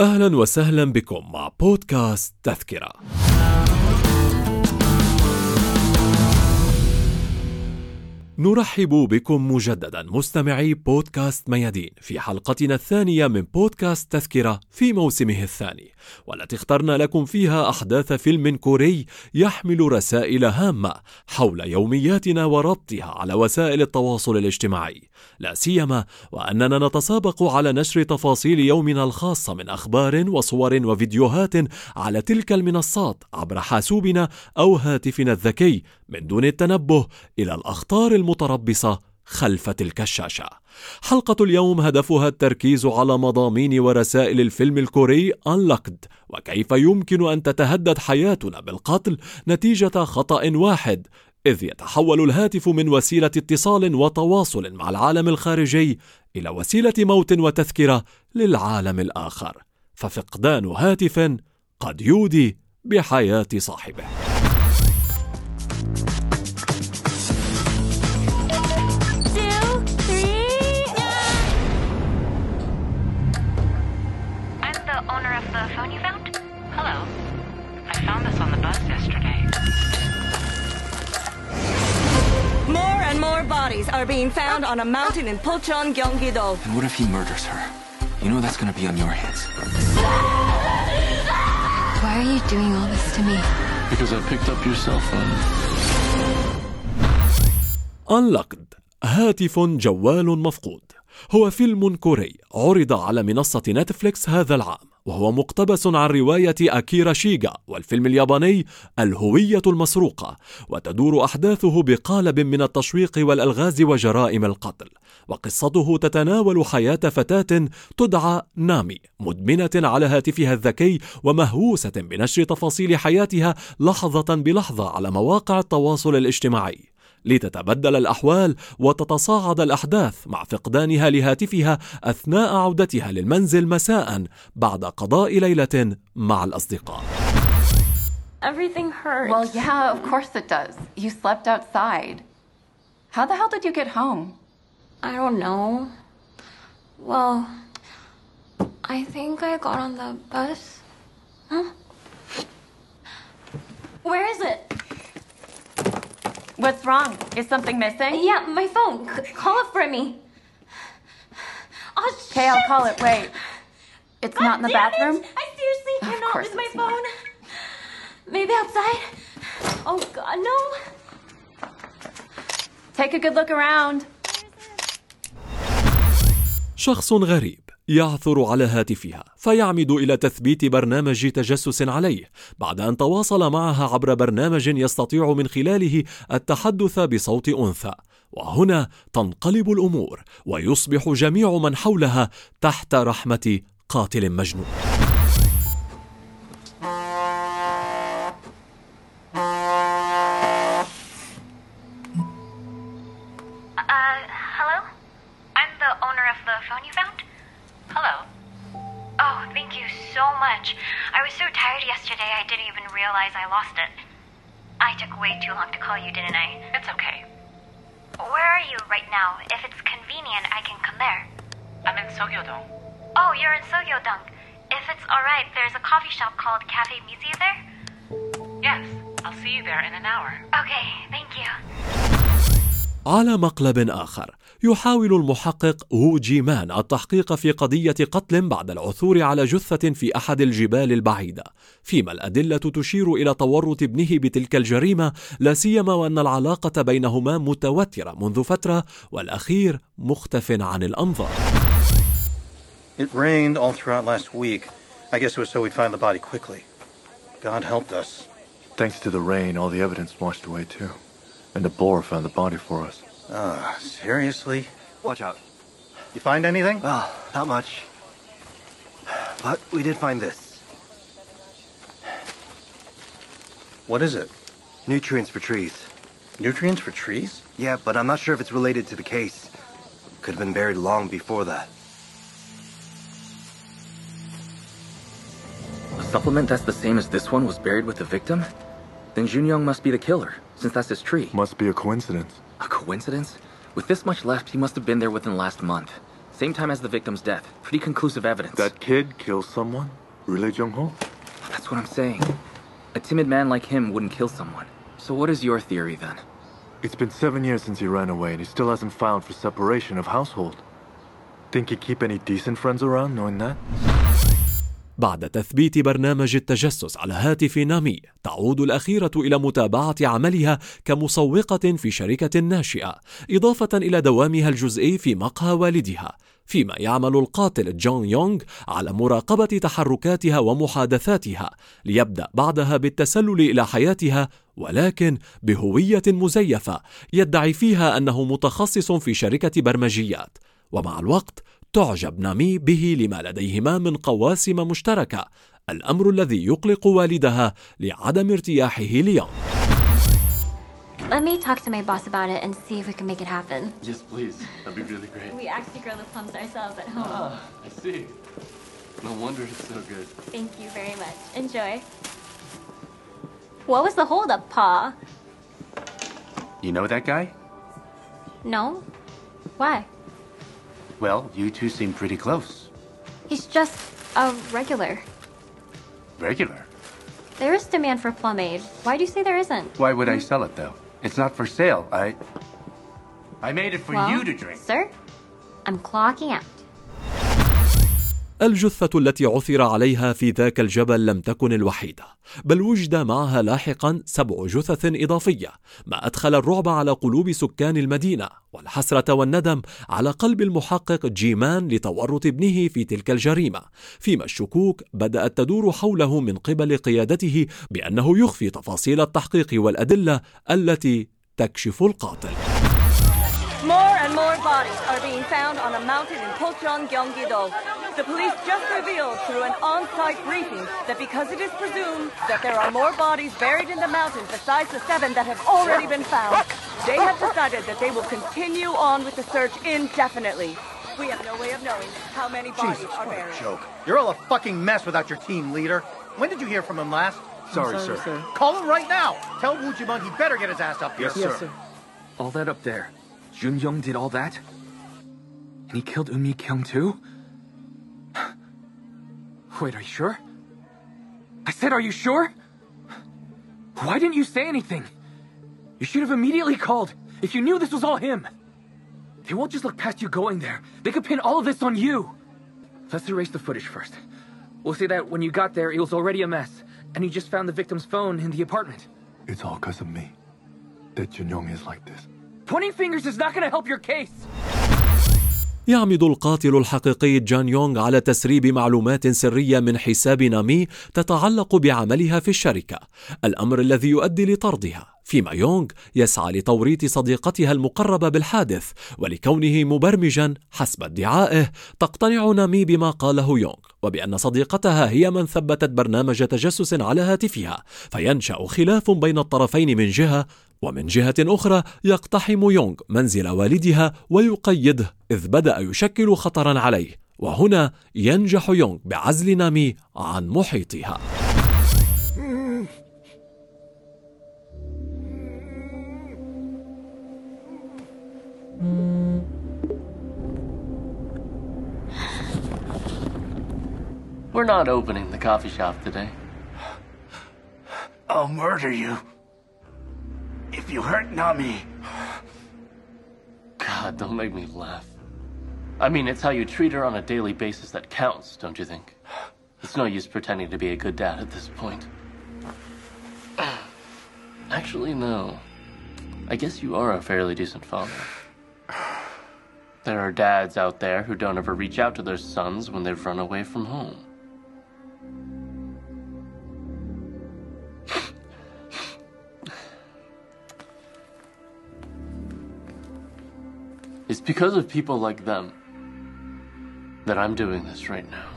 أهلا وسهلا بكم مع بودكاست تذكرة. نرحب بكم مجددا مستمعي بودكاست ميادين في حلقتنا الثانية من بودكاست تذكرة في موسمه الثاني والتي اخترنا لكم فيها أحداث فيلم كوري يحمل رسائل هامة حول يومياتنا وربطها على وسائل التواصل الاجتماعي. لا سيما وأننا نتسابق على نشر تفاصيل يومنا الخاصة من أخبار وصور وفيديوهات على تلك المنصات عبر حاسوبنا أو هاتفنا الذكي من دون التنبه إلى الأخطار المتربصة خلف تلك الشاشة. حلقة اليوم هدفها التركيز على مضامين ورسائل الفيلم الكوري انلوكد وكيف يمكن أن تتهدد حياتنا بالقتل نتيجة خطأ واحد إذ يتحول الهاتف من وسيلة اتصال وتواصل مع العالم الخارجي إلى وسيلة موت وتذكرة للعالم الآخر، ففقدان هاتف قد يودي بحياة صاحبه. are being found on a mountain in Pocheon, Gyeonggi-do. And what if he murders her? You know that's gonna be on your hands. Why are you doing all this to me? Because I picked up your cell phone. Unlocked هاتف جوال مفقود هو فيلم كوري عرض على منصة نتفليكس هذا العام وهو مقتبس عن رواية أكيرا شيغا والفيلم الياباني الهوية المسروقة وتدور أحداثه بقالب من التشويق والألغاز وجرائم القتل وقصته تتناول حياة فتاة تدعى نامي مدمنة على هاتفها الذكي ومهووسة بنشر تفاصيل حياتها لحظة بلحظة على مواقع التواصل الاجتماعي. لتتبدل الأحوال وتتصاعد الأحداث مع فقدانها لهاتفها أثناء عودتها للمنزل مساء بعد قضاء ليلة مع الأصدقاء. Everything hurts. Well, yeah, of course it does. You slept outside. How the hell did you get home? I don't know. Well, I think I got on the bus. Huh? Where is it? What's wrong? Is something missing? Yeah, my phone. C- call it for me. Oh, Okay, I'll call it. Wait. It's God not in the bathroom? It. I seriously Of cannot course miss my it's not. phone. Maybe outside? Oh, God, no. Take a good look around. شخص غريب يعثر على هاتفها فيعمد إلى تثبيت برنامج تجسس عليه بعد أن تواصل معها عبر برنامج يستطيع من خلاله التحدث بصوت أنثى. وهنا تنقلب الأمور ويصبح جميع من حولها تحت رحمة قاتل مجنون. Much. I was so tired yesterday I didn't even realize I lost it. I took way too long to call you, didn't I? It's okay. Where are you right now? If it's convenient, I can come there. I'm in Sogyodong. Oh, you're in Sogyodong. If it's alright, there's a coffee shop called Cafe Musi there? Yes, I'll see you there in an hour. Okay, thank you. على مقلب آخر يحاول المحقق هو جي مان التحقيق في قضية قتل بعد العثور على جثة في أحد الجبال البعيدة فيما الأدلة تشير إلى تورط ابنه بتلك الجريمة لا سيما وأن العلاقة بينهما متوترة منذ فترة والأخير مختف عن الأنظار It rained all throughout last week. I guess it was so we'd find the body quickly. God helped us. Thanks to the rain, all the evidence washed away too. And the boar found the body for us. Ah, seriously? Watch out. You find anything? Well, not much. But we did find this. What is it? Nutrients for trees. Nutrients for trees? Yeah, but I'm not sure if it's related to the case. Could have been buried long before that. A supplement that's the same as this one was buried with the victim? Then Junyoung must be the killer, since that's his tree. Must be a coincidence. A coincidence? With this much left, he must have been there within the last month. Same time as the victim's death. Pretty conclusive evidence. That kid killed someone? Really, Jung Ho? That's what I'm saying. A timid man like him wouldn't kill someone. So what is your theory then? It's been seven years since he ran away, and he still hasn't filed for separation of household. Think he'd keep any decent friends around knowing that? بعد تثبيت برنامج التجسس على هاتف نامي تعود الأخيرة إلى متابعة عملها كمسوقة في شركة ناشئة إضافة إلى دوامها الجزئي في مقهى والدها. فيما يعمل القاتل جون يونغ على مراقبة تحركاتها ومحادثاتها ليبدأ بعدها بالتسلل إلى حياتها ولكن بهوية مزيفة يدعي فيها أنه متخصص في شركة برمجيات. ومع الوقت تعجب نامي به لما لديهما من قواسم مشتركة الأمر الذي يقلق والدها لعدم ارتياحه ليونغ Let me talk to my boss about it and see if we can make it happen. Yes, please. That'd be really great. We actually grow the plums ourselves at home. Ah, I see. No wonder it's so good. Thank you very much. Enjoy. What was the holdup, Pa? You know that guy? No? Why? Well, you two seem pretty close. He's just a regular. Regular. There is demand for plumade. Why do you say there isn't? Why would I sell it, though? It's not for sale. I. I made it for Well, you to drink. Sir, I'm clocking out. الجثة التي عثر عليها في ذاك الجبل لم تكن الوحيدة، بل وجد معها لاحقا سبع جثث إضافية، ما أدخل الرعب على قلوب سكان المدينة، والحسرة والندم على قلب المحقق جيمان لتورط ابنه في تلك الجريمة، فيما الشكوك بدأت تدور حوله من قبل قيادته بأنه يخفي تفاصيل التحقيق والأدلة التي تكشف القاتل. More and more bodies are being found on a mountain in Pocheon, Gyeonggi-do. The police just revealed through an on-site briefing that because it is presumed that there are more bodies buried in the mountain besides the seven that have already been found, they have decided that they will continue on with the search indefinitely. We have no way of knowing how many bodies Jesus, are what a buried. joke. You're all a fucking mess without your team leader. When did you hear from him last? Sorry, sorry, sir. Call him right now. Tell Wu Jimung he better get his ass up here. Yes, sir. All that up there. Jun Young did all that? And he killed Eun Mi Kyung too? Wait, are you sure? I said, are you sure? Why didn't you say anything? You should have immediately called if you knew this was all him. They won't just look past you going there. They could pin all of this on you. Let's erase the footage first. We'll say that when you got there, it was already a mess, and you just found the victim's phone in the apartment. It's all because of me. That Jun Young is like this. Pointing fingers is not gonna help your case. يعمد القاتل الحقيقي جان يونغ على تسريب معلومات سرية من حساب نامي تتعلق بعملها في الشركة، الأمر الذي يؤدي لطردها، فيما يونغ يسعى لتوريط صديقتها المقربة بالحادث، ولكونه مبرمجا حسب ادعائه، تقتنع نامي بما قاله يونغ، وبأن صديقتها هي من ثبتت برنامج تجسس على هاتفها، فينشأ خلاف بين الطرفين من جهة، ومن جهة أخرى يقتحم يونغ منزل والدها ويقيده إذ بدأ يشكل خطرا عليه وهنا ينجح يونغ بعزل نامي عن محيطها We're not opening the coffee shop today. I'll murder you. If you hurt Nami. God, don't make me laugh. I mean, it's how you treat her on a daily basis that counts, don't you think? It's no use pretending to be a good dad at this point. Actually, no. I guess you are a fairly decent father. There are dads out there who don't ever reach out to their sons when they've run away from home. It's because of people like them that I'm doing this right now.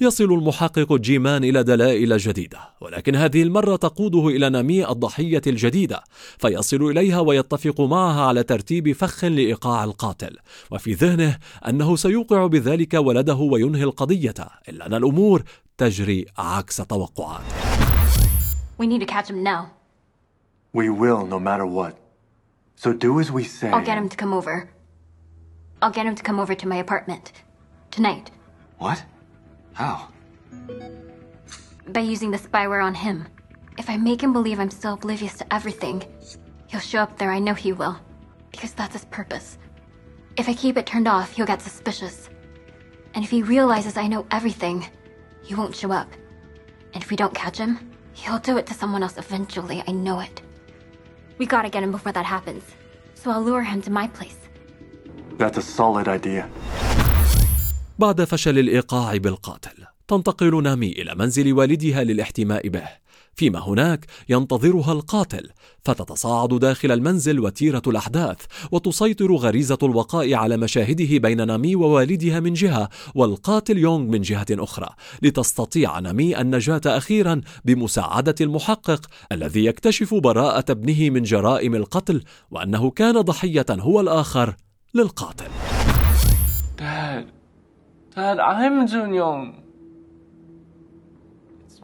يصل المحقق جيمان إلى دلائل جديدة ولكن هذه المرة تقوده إلى نامي الضحية الجديدة فيصل إليها ويتفق معها على ترتيب فخ لإيقاع القاتل وفي ذهنه أنه سيوقع بذلك ولده وينهي القضية إلا أن الأمور تجري عكس توقعاته We need to catch him now. We will, no matter what. So do as we say. I'll get him to come over. I'll get him to come over to my apartment. Tonight. What? How? By using the spyware on him. If I make him believe I'm still oblivious to everything, he'll show up there, I know he will. Because that's his purpose. If I keep it turned off, he'll get suspicious. And if he realizes I know everything, he won't show up. And if we don't catch him, he'll do it to someone else eventually, I know it. We gotta get him before that happens. So I'll lure him to my place. That's a solid idea. بعد فشل الإيقاع بالقاتل تنتقل نامي إلى منزل والدها للاحتماء به فيما هناك ينتظرها القاتل فتتصاعد داخل المنزل وتيرة الأحداث وتسيطر غريزة الوقاء على مشاهده بين نامي ووالدها من جهة والقاتل يونغ من جهة أخرى لتستطيع نامي النجاة أخيرا بمساعدة المحقق الذي يكتشف براءة ابنه من جرائم القتل وأنه كان ضحية هو الآخر للقاتل Dad, Dad, I'm Jun Young.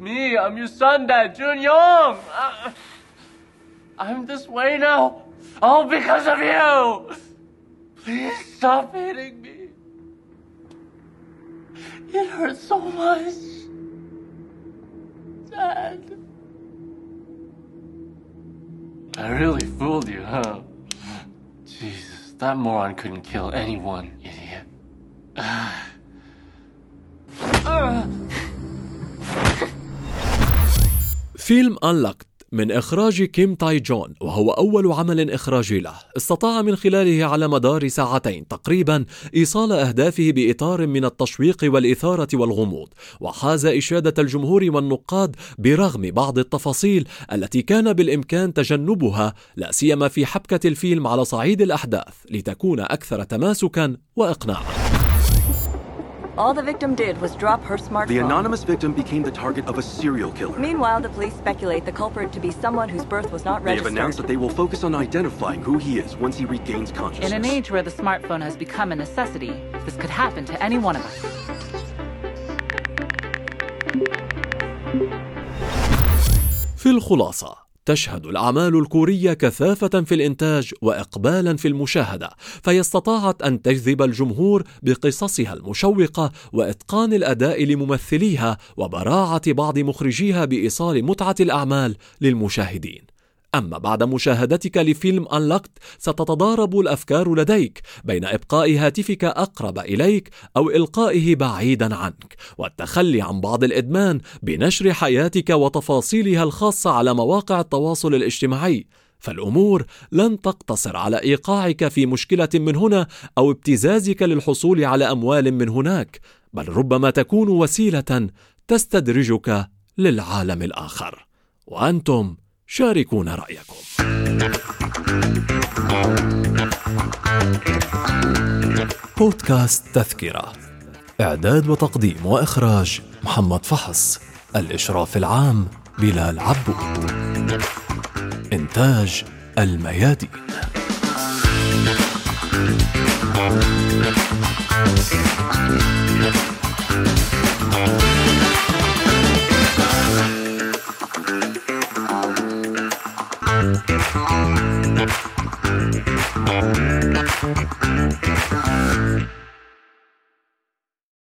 Me. I'm your son, Dad, Jun Young. I, uh, I'm this way now, all because of you. Please stop hitting me. It hurts so much, Dad. I really fooled you, huh? Jesus, that moron couldn't kill anyone, idiot. Uh. فيلم Unlocked من إخراج كيم تاي جون وهو أول عمل إخراجي له. استطاع من خلاله على مدار ساعتين تقريبا إيصال أهدافه بإطار من التشويق والإثارة والغموض وحاز إشادة الجمهور والنقاد برغم بعض التفاصيل التي كان بالإمكان تجنبها لا سيما في حبكة الفيلم على صعيد الأحداث لتكون أكثر تماسكا وإقناعا. All the victim did was drop her smartphone. The anonymous victim became the target of a serial killer. Meanwhile, the police speculate the culprit to be someone whose birth was not They registered. have announced that they will focus on identifying who he is once he regains consciousness. In an age where the smartphone has become a necessity, this could happen to any one of us. في الخلاصة تشهد الأعمال الكورية كثافة في الإنتاج وإقبالا في المشاهدة، فهي استطاعت أن تجذب الجمهور بقصصها المشوقة وإتقان الأداء لممثليها وبراعة بعض مخرجيها بإيصال متعة الأعمال للمشاهدين. أما بعد مشاهدتك لفيلم أنلكت ستتضارب الأفكار لديك بين إبقاء هاتفك أقرب إليك أو إلقائه بعيدا عنك والتخلي عن بعض الإدمان بنشر حياتك وتفاصيلها الخاصة على مواقع التواصل الاجتماعي. فالأمور لن تقتصر على إيقاعك في مشكلة من هنا أو ابتزازك للحصول على أموال من هناك بل ربما تكون وسيلة تستدرجك للعالم الآخر. وأنتم شاركونا رأيكم. بودكاست تذكرة. إعداد وتقديم وإخراج محمد فحص. الإشراف العام بلال عبود إنتاج الميادين.